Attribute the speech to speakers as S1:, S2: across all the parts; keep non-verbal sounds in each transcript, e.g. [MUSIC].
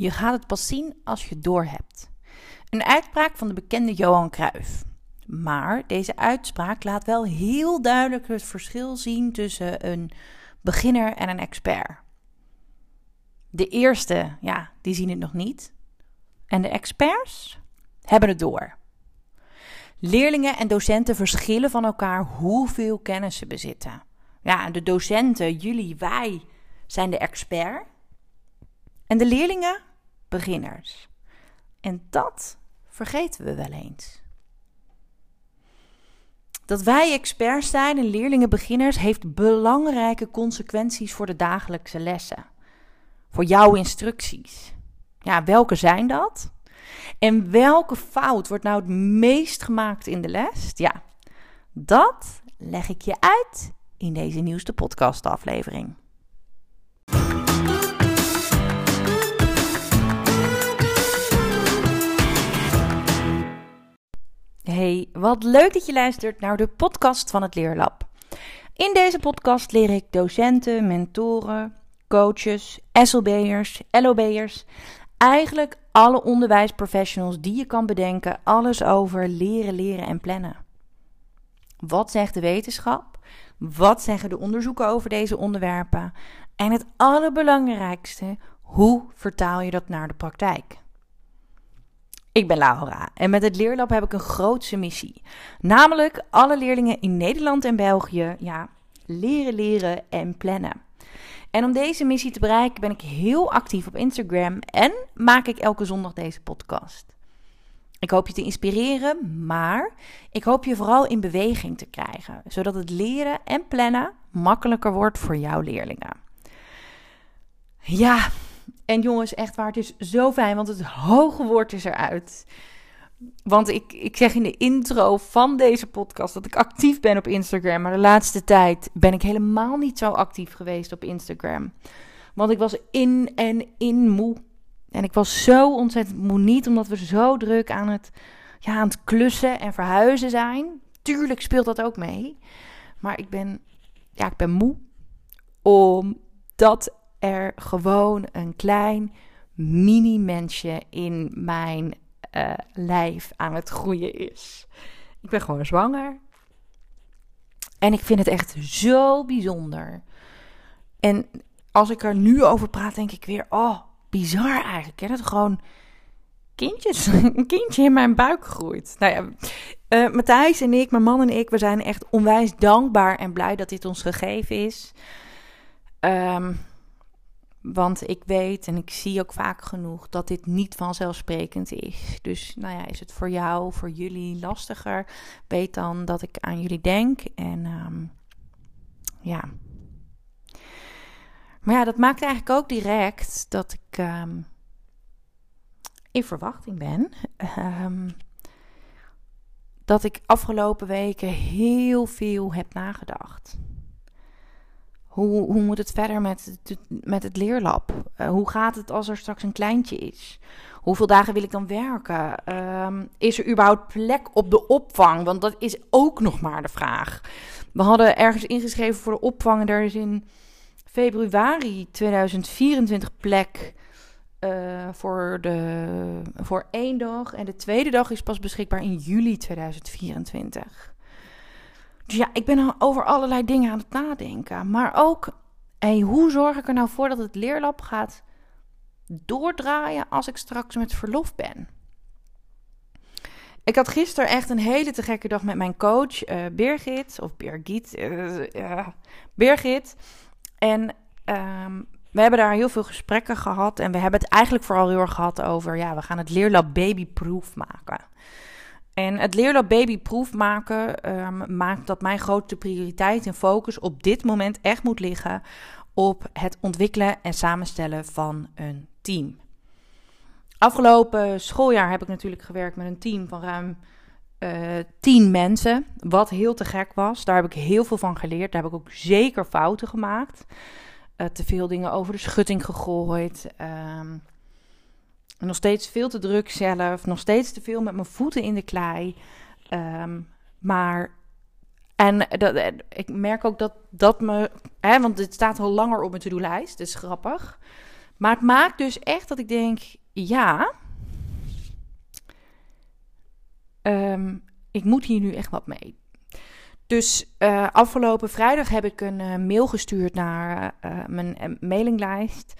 S1: Je gaat het pas zien als je doorhebt. Een uitspraak van de bekende Johan Cruijff. Maar deze uitspraak laat wel heel duidelijk het verschil zien tussen een beginner en een expert. De eerste, ja, die zien het nog niet. En de experts hebben het door. Leerlingen en docenten verschillen van elkaar hoeveel kennis ze bezitten. Ja, de docenten, jullie, wij, zijn de expert. En de leerlingen, beginners. En dat vergeten we wel eens. Dat wij experts zijn en leerlingen beginners heeft belangrijke consequenties voor de dagelijkse lessen. Voor jouw instructies. Ja, welke zijn dat? En welke fout wordt nou het meest gemaakt in de les? Ja, dat leg ik je uit in deze nieuwste podcastaflevering. Hey, wat leuk dat je luistert naar de podcast van het Leerlab. In deze podcast leer ik docenten, mentoren, coaches, SLB'ers, LOB'ers, eigenlijk alle onderwijsprofessionals die je kan bedenken, alles over leren, leren en plannen. Wat zegt de wetenschap? Wat zeggen de onderzoeken over deze onderwerpen? En het allerbelangrijkste, hoe vertaal je dat naar de praktijk? Ik ben Laura en met het Leerlab heb ik een grootse missie. Namelijk alle leerlingen in Nederland en België ja, leren, leren en plannen. En om deze missie te bereiken ben ik heel actief op Instagram en maak ik elke zondag deze podcast. Ik hoop je te inspireren, maar ik hoop je vooral in beweging te krijgen, zodat het leren en plannen makkelijker wordt voor jouw leerlingen. Ja, en jongens, echt waar, het is zo fijn, want het hoge woord is eruit. Want ik, ik zeg in de intro van deze podcast dat ik actief ben op Instagram. Maar de laatste tijd ben ik helemaal niet zo actief geweest op Instagram. Want ik was in en in moe. En ik was zo ontzettend moe. Niet omdat we zo druk aan het, ja, aan het klussen en verhuizen zijn. Tuurlijk speelt dat ook mee. Maar ik ben, ja, ik ben moe. Omdat er gewoon een klein mini-mensje in mijn uh, lijf aan het groeien is. Ik ben gewoon zwanger. En ik vind het echt zo bijzonder. En als ik er nu over praat, denk ik weer: oh, bizar eigenlijk. Hè? Dat gewoon kindjes, [LAUGHS] een kindje in mijn buik groeit. Nou ja, uh, Matthijs en ik, mijn man en ik, we zijn echt onwijs dankbaar en blij dat dit ons gegeven is. Um, want ik weet en ik zie ook vaak genoeg dat dit niet vanzelfsprekend is. Dus nou ja, is het voor jou, voor jullie lastiger? Weet dan dat ik aan jullie denk. En um, ja. Maar ja, dat maakt eigenlijk ook direct dat ik um, in verwachting ben. Um, dat ik afgelopen weken heel veel heb nagedacht. Hoe, hoe moet het verder met, met het leerlab? Uh, hoe gaat het als er straks een kleintje is? Hoeveel dagen wil ik dan werken? Um, is er überhaupt plek op de opvang? Want dat is ook nog maar de vraag. We hadden ergens ingeschreven voor de opvang. Er is in februari 2024 plek uh, voor, de, voor één dag. En de tweede dag is pas beschikbaar in juli 2024. Dus ja, ik ben over allerlei dingen aan het nadenken. Maar ook, hey, hoe zorg ik er nou voor dat het leerlab gaat doordraaien als ik straks met verlof ben? Ik had gisteren echt een hele te gekke dag met mijn coach, uh, Birgit. Of Birgit. Uh, Birgit. En um, we hebben daar heel veel gesprekken gehad. En we hebben het eigenlijk vooral heel erg gehad over... ja, we gaan het leerlab babyproof maken. En het leerlab babyproof maken um, maakt dat mijn grote prioriteit en focus op dit moment echt moet liggen op het ontwikkelen en samenstellen van een team. Afgelopen schooljaar heb ik natuurlijk gewerkt met een team van ruim eh, 10 mensen, wat heel te gek was. Daar heb ik heel veel van geleerd. Daar heb ik ook zeker fouten gemaakt. Uh, te veel dingen over de schutting gegooid. Um, nog steeds veel te druk zelf. Nog steeds te veel met mijn voeten in de klei. Um, maar. En dat, ik merk ook dat dat me. Hè, want dit staat al langer op mijn to-do-lijst. Is grappig. Maar het maakt dus echt dat ik denk, ja, ehm, ik moet hier nu echt wat mee. Dus uh, afgelopen vrijdag heb ik een uh, mail gestuurd naar mijn mailinglijst.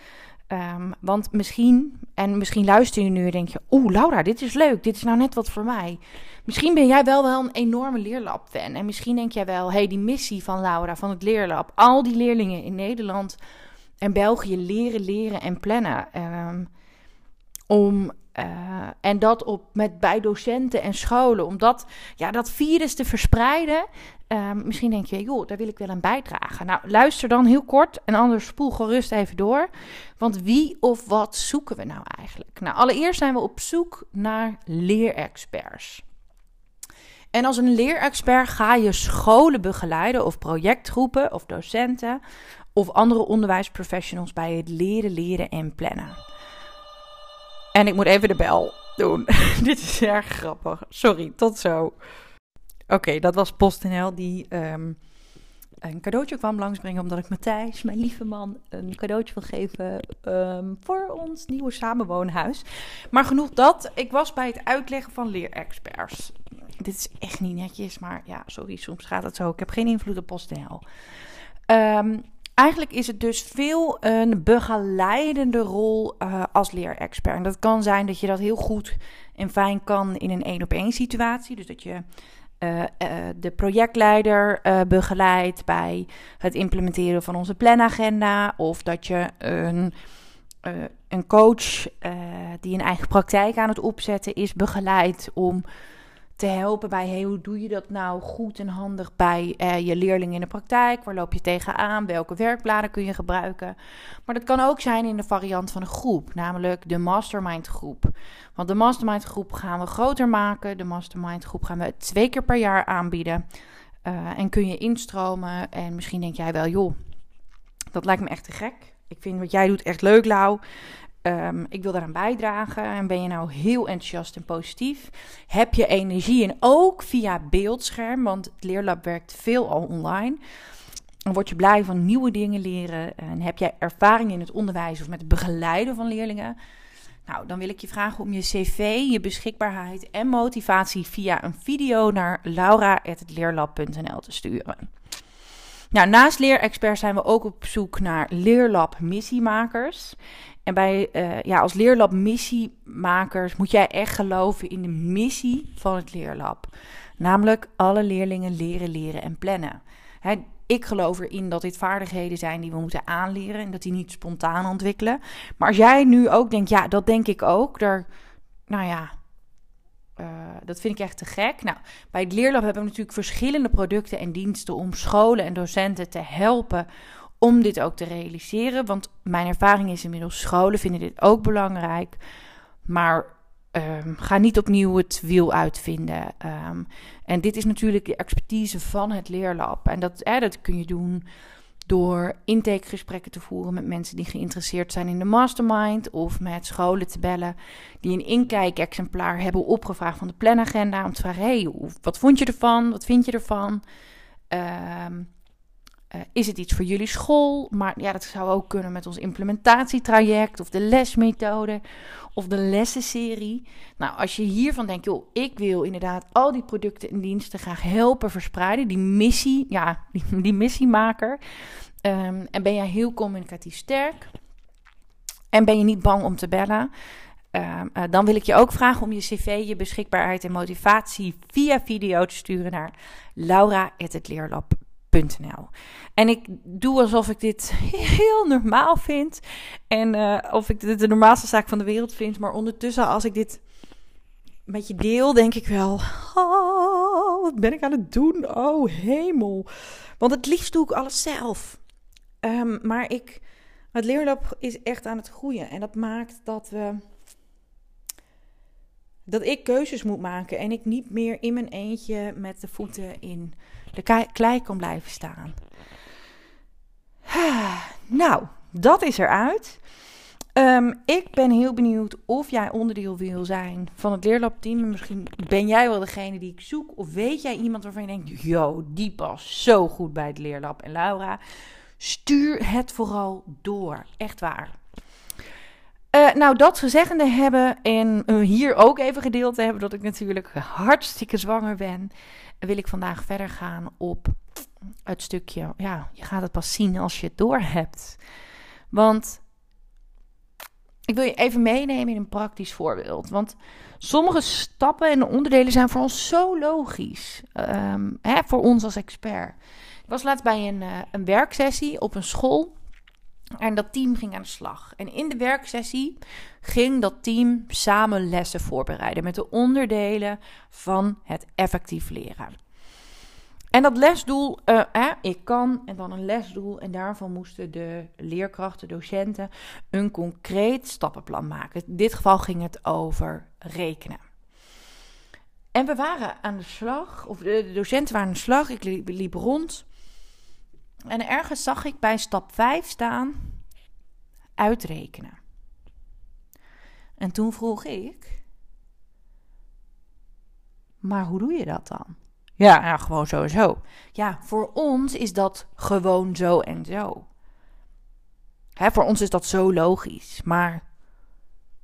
S1: Um, want misschien, en misschien luister je nu en denk je: Oeh, Laura, dit is leuk. Dit is nou net wat voor mij. Misschien ben jij wel wel een enorme leerlab-fan. En misschien denk jij wel: hey, die missie van Laura, van het leerlab. Al die leerlingen in Nederland en België leren, leren en plannen. Um, om uh, en dat op, met, bij docenten en scholen. Om dat, ja, dat virus te verspreiden. Uh, misschien denk je, joh, daar wil ik wel aan bijdragen. Nou, luister dan heel kort en anders spoel gerust even door. Want wie of wat zoeken we nou eigenlijk? Nou, allereerst zijn we op zoek naar leerexperts. En als een leerexpert ga je scholen begeleiden of projectgroepen of docenten of andere onderwijsprofessionals bij het leren, leren en plannen. En ik moet even de bel doen. [LAUGHS] Dit is erg grappig. Sorry, tot zo. Oké, dat was PostNL die um, een cadeautje kwam langsbrengen. Omdat ik Matthijs, mijn lieve man, een cadeautje wil geven um, voor ons nieuwe samenwoonhuis. Maar genoeg dat. Ik was bij het uitleggen van leerexperts. Dit is echt niet netjes, maar ja, sorry, soms gaat het zo. Ik heb geen invloed op PostNL. Um, Eigenlijk is het dus veel een begeleidende rol uh, als leerexpert. En dat kan zijn dat je dat heel goed en fijn kan in een één op één situatie. Dus dat je uh, uh, de projectleider begeleidt bij het implementeren van onze planagenda. Of dat je een, een coach die een eigen praktijk aan het opzetten is, begeleidt om te helpen bij hey, hoe doe je dat nou goed en handig bij eh, je leerling in de praktijk? Waar loop je tegenaan? Welke werkbladen kun je gebruiken? Maar dat kan ook zijn in de variant van een groep, namelijk de mastermind groep. Want de mastermind groep gaan we groter maken. De mastermind groep gaan we twee keer per jaar aanbieden. Uh, en kun je instromen. En misschien denk jij wel, joh, dat lijkt me echt te gek. Ik vind wat jij doet echt leuk, Lau. Um, ik wil daaraan bijdragen. En ben je nou heel enthousiast en positief? Heb je energie en ook via beeldscherm, want het leerlab werkt veel al online. Dan word je blij van nieuwe dingen leren. En heb jij ervaring in het onderwijs of met het begeleiden van leerlingen? Nou, dan wil ik je vragen om je cv, je beschikbaarheid en motivatie via een video naar laura.leerlab.nl te sturen. Nou, naast leerexperts zijn we ook op zoek naar leerlab missiemakers. En bij, uh, ja, als leerlab missiemakers moet jij echt geloven in de missie van het leerlab. Namelijk alle leerlingen leren, leren en plannen. Hè, ik geloof erin dat dit vaardigheden zijn die we moeten aanleren en dat die niet spontaan ontwikkelen. Maar als jij nu ook denkt, ja, dat denk ik ook, daar, nou ja, uh, dat vind ik echt te gek. Nou, bij het Leerlab hebben we natuurlijk verschillende producten en diensten om scholen en docenten te helpen om dit ook te realiseren. Want mijn ervaring is inmiddels, scholen vinden dit ook belangrijk. Maar um, ga niet opnieuw het wiel uitvinden. Um, en dit is natuurlijk de expertise van het leerlab. En dat, eh, dat kun je doen door intakegesprekken te voeren met mensen die geïnteresseerd zijn in de mastermind. Of met scholen te bellen die een inkijkexemplaar hebben opgevraagd van de planagenda. Om te vragen, hey, wat vond je ervan? Wat vind je ervan? Um, uh, is het iets voor jullie school? Maar ja, dat zou ook kunnen met ons implementatietraject of de lesmethode of de lessenserie. Nou, als je hiervan denkt, joh, ik wil inderdaad al die producten en diensten graag helpen verspreiden, die missie, ja, [LAUGHS] die, missiemaker. Um, en ben jij heel communicatief sterk en ben je niet bang om te bellen? Uh, uh, dan wil ik je ook vragen om je cv, je beschikbaarheid en motivatie via video te sturen naar laura.hetleerlab.nl en ik doe alsof ik dit [LAUGHS] heel normaal vind. En uh, of ik dit de normaalste zaak van de wereld vind. Maar ondertussen, als ik dit met je deel, denk ik wel: oh, wat ben ik aan het doen? Oh, hemel. Want het liefst doe ik alles zelf. Um, maar ik, het leerlab is echt aan het groeien. En dat maakt dat we. Dat ik keuzes moet maken en ik niet meer in mijn eentje met de voeten in de klei kan blijven staan. Nou, dat is eruit. Um, ik ben heel benieuwd of jij onderdeel wil zijn van het leerlabteam. Misschien ben jij wel degene die ik zoek. Of weet jij iemand waarvan je denkt: yo, die past zo goed bij het leerlab. En Laura, stuur het vooral door. Echt waar. Uh, nou, dat gezeggende hebben en uh, hier ook even gedeeld hebben dat ik natuurlijk hartstikke zwanger ben, wil ik vandaag verder gaan op het stukje, ja, je gaat het pas zien als je het door hebt. Want ik wil je even meenemen in een praktisch voorbeeld. Want sommige stappen en onderdelen zijn voor ons zo logisch. Um, hè, voor ons als expert. Ik was laatst bij een, uh, een werksessie op een school. En dat team ging aan de slag. En in de werksessie ging dat team samen lessen voorbereiden met de onderdelen van het effectief leren. En dat lesdoel, uh, ik kan, en dan een lesdoel. En daarvan moesten de leerkrachten, docenten, een concreet stappenplan maken. In dit geval ging het over rekenen. En we waren aan de slag, of de, docenten waren aan de slag. Ik liep rond. En ergens zag ik bij stap 5 staan: uitrekenen. En toen vroeg ik: Maar hoe doe je dat dan? Ja, gewoon zo en zo. Ja, voor ons is dat gewoon zo en zo. Hè, voor ons is dat zo logisch. Maar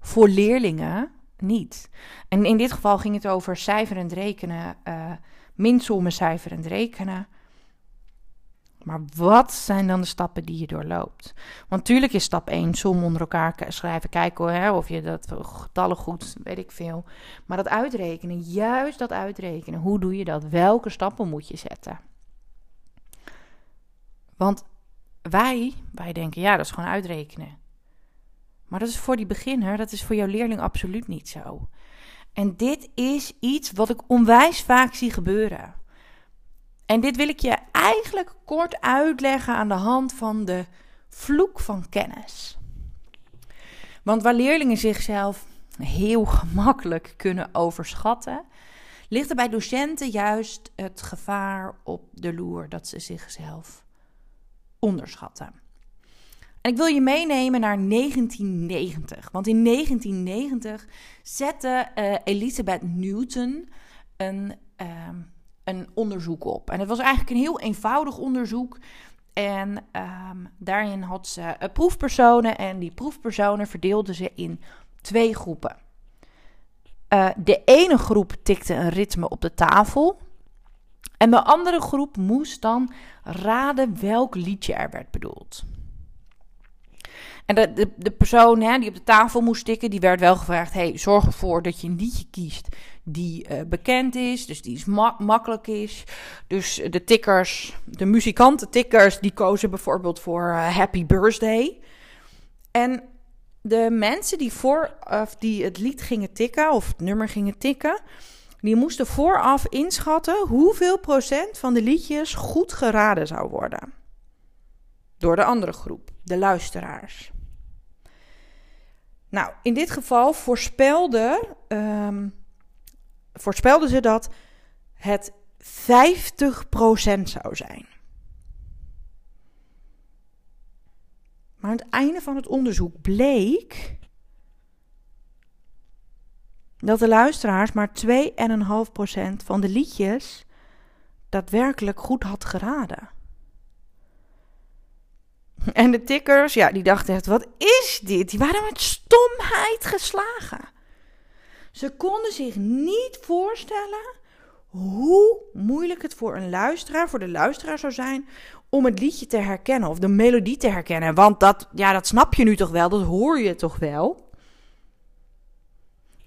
S1: voor leerlingen niet. En in dit geval ging het over cijferend rekenen, uh, minsommen cijferend rekenen. Maar wat zijn dan de stappen die je doorloopt? Want natuurlijk is stap 1 som onder elkaar schrijven, kijken hè, of je dat getallen goed, weet ik veel. Maar dat uitrekenen, juist dat uitrekenen, hoe doe je dat? Welke stappen moet je zetten? Want wij, wij denken, ja, dat is gewoon uitrekenen. Maar dat is voor die beginner, dat is voor jouw leerling absoluut niet zo. En dit is iets wat ik onwijs vaak zie gebeuren. En dit wil ik je eigenlijk kort uitleggen aan de hand van de vloek van kennis. Want waar leerlingen zichzelf heel gemakkelijk kunnen overschatten, ligt er bij docenten juist het gevaar op de loer dat ze zichzelf onderschatten. En ik wil je meenemen naar 1990. Want in 1990 zette uh, Elizabeth Newton een. Uh, een onderzoek op. En het was eigenlijk een heel eenvoudig onderzoek. En ehm, daarin had ze uh, proefpersonen. En die proefpersonen verdeelden ze in twee groepen. Uh, de ene groep tikte een ritme op de tafel. En de andere groep moest dan raden welk liedje er werd bedoeld. En de, de, persoon hè, die op de tafel moest tikken, die werd wel gevraagd: hey, zorg ervoor dat je een liedje kiest die uh, bekend is, dus die is ma makkelijk is. Dus de tikkers, de muzikanten tikkers, die kozen bijvoorbeeld voor uh, Happy Birthday. En de mensen die, voor, of die het lied gingen tikken, of het nummer gingen tikken, die moesten vooraf inschatten hoeveel procent van de liedjes goed geraden zou worden. Door de andere groep, de luisteraars. Nou, in dit geval voorspelde, um, voorspelden ze dat het 50% zou zijn. Maar aan het einde van het onderzoek bleek dat de luisteraars maar 2,5% van de liedjes daadwerkelijk goed had geraden. [LAUGHS] En de tikkers, ja, die dachten echt, wat is dit? Die waren met stomheid geslagen. Ze konden zich niet voorstellen hoe moeilijk het voor een luisteraar, voor de luisteraar zou zijn om het liedje te herkennen of de melodie te herkennen. Want dat, ja, dat snap je nu toch wel, dat hoor je toch wel.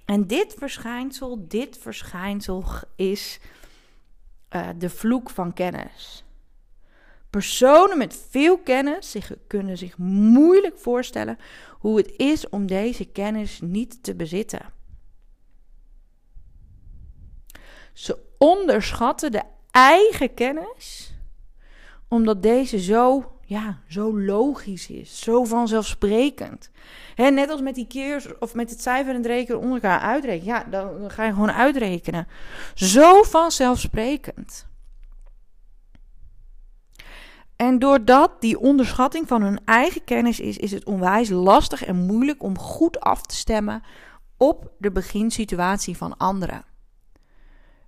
S1: En dit verschijnsel, dit verschijnsel is uh, de vloek van kennis. Personen met veel kennis zich, kunnen zich moeilijk voorstellen hoe het is om deze kennis niet te bezitten. Ze onderschatten de eigen kennis, omdat deze zo, ja, zo logisch is, zo vanzelfsprekend. He, net als met die keers of met het cijfer en het rekenen onder elkaar uitrekenen. Ja, dan ga je gewoon uitrekenen. Zo vanzelfsprekend. En doordat die onderschatting van hun eigen kennis is, is het onwijs lastig en moeilijk om goed af te stemmen op de beginsituatie van anderen.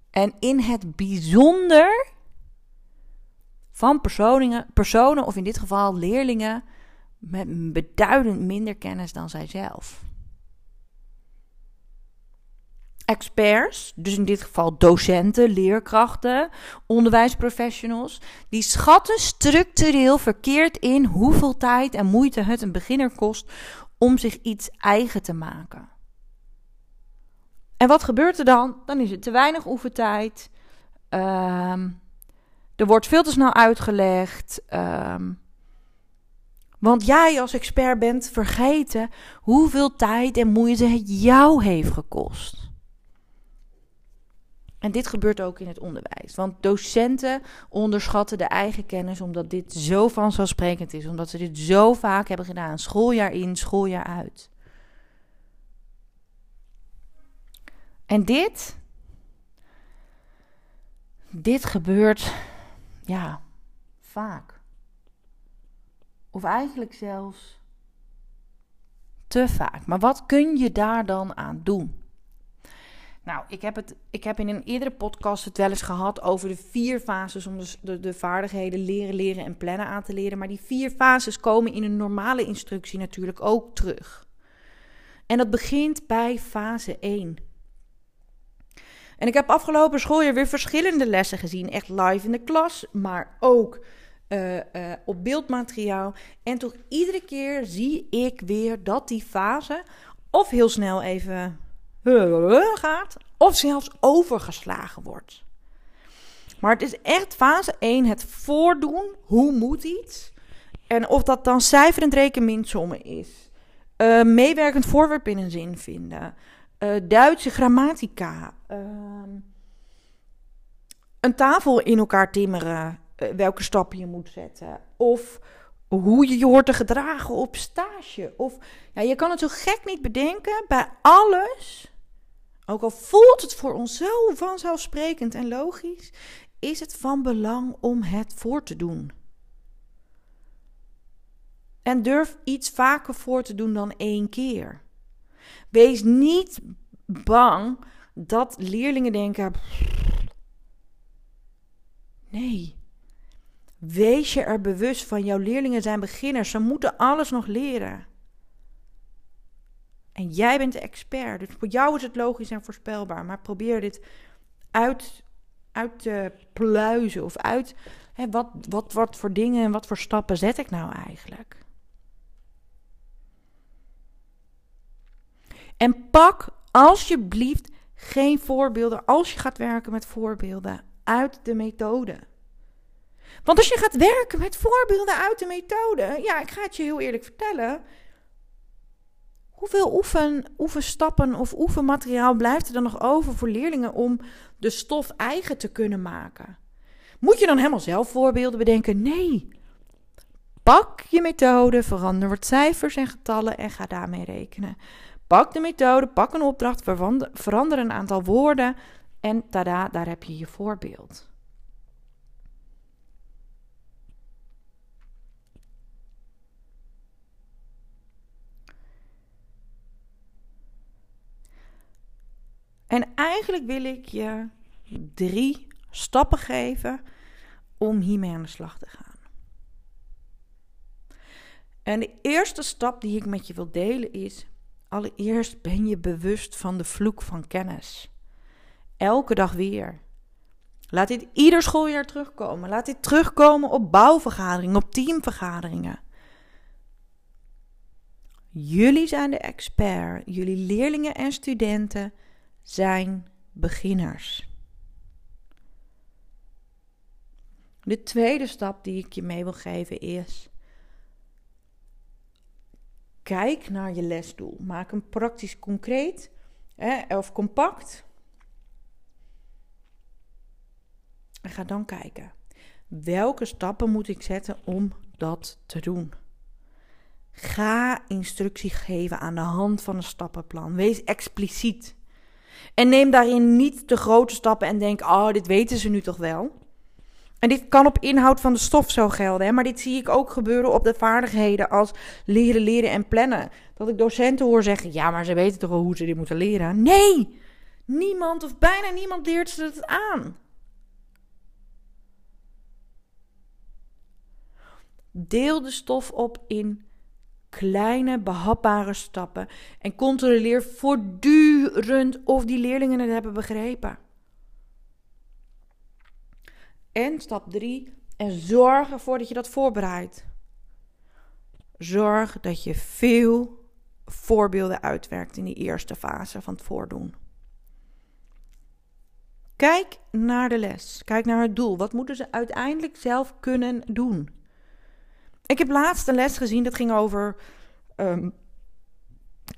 S1: En in het bijzonder van personen, personen, of in dit geval leerlingen, met beduidend minder kennis dan zijzelf. Experts, dus in dit geval docenten, leerkrachten, onderwijsprofessionals, die schatten structureel verkeerd in hoeveel tijd en moeite het een beginner kost om zich iets eigen te maken. En wat gebeurt er dan? Dan is het te weinig oefentijd. Ehm, er wordt veel te snel uitgelegd. Um, want jij als expert bent vergeten hoeveel tijd en moeite het jou heeft gekost. En dit gebeurt ook in het onderwijs. Want docenten onderschatten de eigen kennis omdat dit zo vanzelfsprekend is. Omdat ze dit zo vaak hebben gedaan. Schooljaar in, schooljaar uit. En dit. Dit gebeurt. Ja, vaak. Of eigenlijk zelfs te vaak. Maar wat kun je daar dan aan doen? Nou, ik heb, het, ik heb in een eerdere podcast het wel eens gehad over de vier fases om de, de, de, vaardigheden leren, leren en plannen aan te leren. Maar die vier fases komen in een normale instructie natuurlijk ook terug. En dat begint bij fase 1. En ik heb afgelopen schooljaar weer verschillende lessen gezien, echt live in de klas, maar ook uh, uh, op beeldmateriaal. En toch iedere keer zie ik weer dat die fase of heel snel even gaat, of zelfs overgeslagen wordt. Maar het is echt fase 1, het voordoen. Hoe moet iets? En of dat dan cijferend rekenminsommen is. Uh, meewerkend voorwerp in een zin vinden. Uh, Duitse grammatica. Uh, een tafel in elkaar timmeren. Uh, welke stappen je moet zetten. Of hoe je je hoort te gedragen op stage. Of ja, je kan het zo gek niet bedenken. Bij alles ook al voelt het voor ons zo vanzelfsprekend en logisch, is het van belang om het voor te doen. En durf iets vaker voor te doen dan één keer. Wees niet bang dat leerlingen denken. Nee. Wees je er bewust van. Jouw leerlingen zijn beginners. Ze moeten alles nog leren. En jij bent de expert. Dus voor jou is het logisch en voorspelbaar. Maar probeer dit uit, uit te pluizen. Of uit. Hè, wat, wat, wat voor dingen en wat voor stappen zet ik nou eigenlijk? En pak alsjeblieft geen voorbeelden als je gaat werken met voorbeelden uit de methode. Want als je gaat werken met voorbeelden uit de methode, ja, ik ga het je heel eerlijk vertellen, Hoeveel oefen, oefenstappen of oefenmateriaal blijft er dan nog over voor leerlingen om de stof eigen te kunnen maken? Moet je dan helemaal zelf voorbeelden bedenken? Nee. Pak je methode, verander wat cijfers en getallen en ga daarmee rekenen. Pak de methode, pak een opdracht, verander een aantal woorden en tada, daar heb je je voorbeeld. En eigenlijk wil ik je drie stappen geven om hiermee aan de slag te gaan. En de eerste stap die ik met je wil delen is: allereerst ben je bewust van de vloek van kennis. Elke dag weer. Laat dit ieder schooljaar terugkomen. Laat dit terugkomen op bouwvergaderingen, op teamvergaderingen. Jullie zijn de expert. Jullie leerlingen en studenten zijn beginners. De tweede stap die ik je mee wil geven is: kijk naar je lesdoel. Maak hem praktisch concreet hè, of compact. En ga dan kijken. Welke stappen moet ik zetten om dat te doen? Ga instructie geven aan de hand van een stappenplan. Wees expliciet. En neem daarin niet de grote stappen en denk: oh, dit weten ze nu toch wel. En dit kan op inhoud van de stof zo gelden, hè? maar dit zie ik ook gebeuren op de vaardigheden als leren, leren en plannen. Dat ik docenten hoor zeggen: ja, maar ze weten toch wel hoe ze dit moeten leren? Nee, niemand of bijna niemand leert ze het aan. Deel de stof op in kleine behapbare stappen en controleer voortdurend of die leerlingen het hebben begrepen. En stap 3. En zorg ervoor dat je dat voorbereidt. Zorg dat je veel voorbeelden uitwerkt in die eerste fase van het voordoen. Kijk naar de les. Kijk naar het doel. Wat moeten ze uiteindelijk zelf kunnen doen? Ik heb laatst een les gezien dat ging over ehm,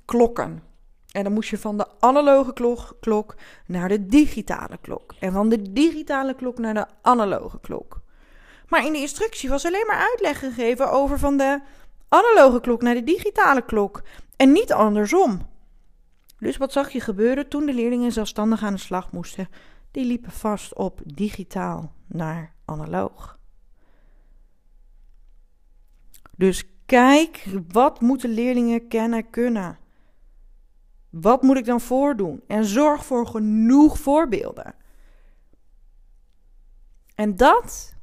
S1: klokken. En dan moest je van de analoge klok, klok naar de digitale klok. En van de digitale klok naar de analoge klok. Maar in de instructie was alleen maar uitleg gegeven over van de analoge klok naar de digitale klok. En niet andersom. Dus wat zag je gebeuren toen de leerlingen zelfstandig aan de slag moesten? Die liepen vast op digitaal naar analoog. Dus kijk, wat moeten leerlingen kennen kunnen? Wat moet ik dan voordoen? En zorg voor genoeg voorbeelden. En dat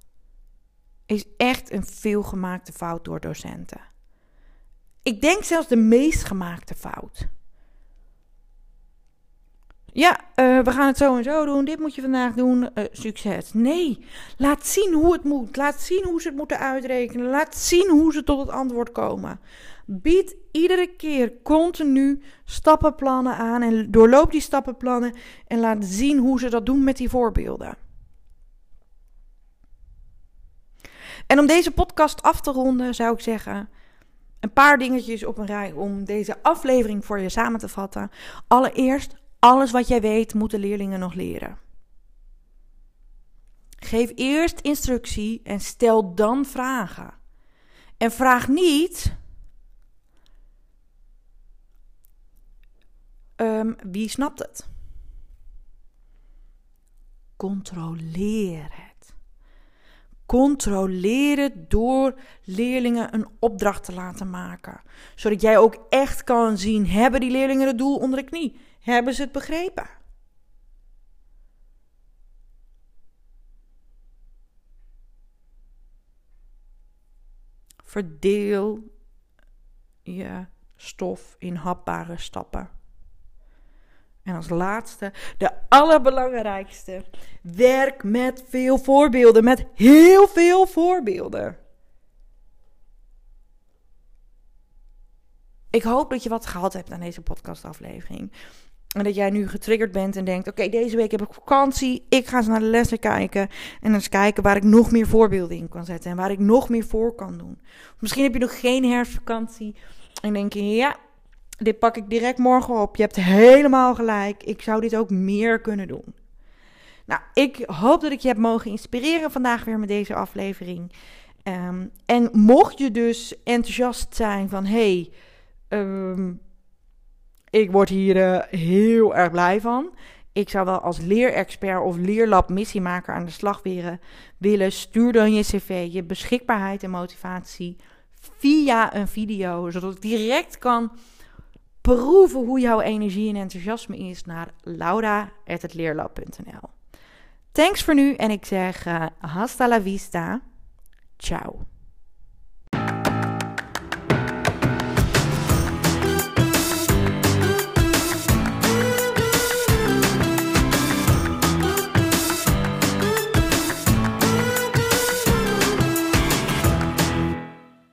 S1: is echt een veelgemaakte fout door docenten. Ik denk zelfs de meest gemaakte fout. Ja, uh, we gaan het zo en zo doen. Dit moet je vandaag doen. Uh, succes. Nee, laat zien hoe het moet. Laat zien hoe ze het moeten uitrekenen. Laat zien hoe ze tot het antwoord komen. Bied iedere keer continu stappenplannen aan en doorloop die stappenplannen en laat zien hoe ze dat doen met die voorbeelden. En om deze podcast af te ronden, zou ik zeggen: een paar dingetjes op een rij om deze aflevering voor je samen te vatten. Allereerst, alles wat jij weet, moeten leerlingen nog leren. Geef eerst instructie en stel dan vragen. En vraag niet um, wie snapt het. Controleer het. Controleer het door leerlingen een opdracht te laten maken. Zodat jij ook echt kan zien: hebben die leerlingen het doel onder de knie? Hebben ze het begrepen? Verdeel je stof in hapbare stappen. En als laatste, de allerbelangrijkste, werk met veel voorbeelden, met heel veel voorbeelden. Ik hoop dat je wat gehad hebt aan deze podcastaflevering. En dat jij nu getriggerd bent en denkt: Oké, deze week heb ik vakantie. Ik ga eens naar de lessen kijken. En eens kijken waar ik nog meer voorbeelden in kan zetten. En waar ik nog meer voor kan doen. Misschien heb je nog geen herfstvakantie. En denk je: Ja, dit pak ik direct morgen op. Je hebt helemaal gelijk. Ik zou dit ook meer kunnen doen. Nou, ik hoop dat ik je heb mogen inspireren vandaag weer met deze aflevering. Ehm, en mocht je dus enthousiast zijn van hey, ehm, ik word hier uh, heel erg blij van. Ik zou wel als leerexpert of leerlab missiemaker aan de slag willen. Stuur dan je cv, je beschikbaarheid en motivatie via een video, zodat ik direct kan proeven hoe jouw energie en enthousiasme is naar laura.leerlab.nl. Thanks voor nu en ik zeg uh, hasta la vista. Ciao.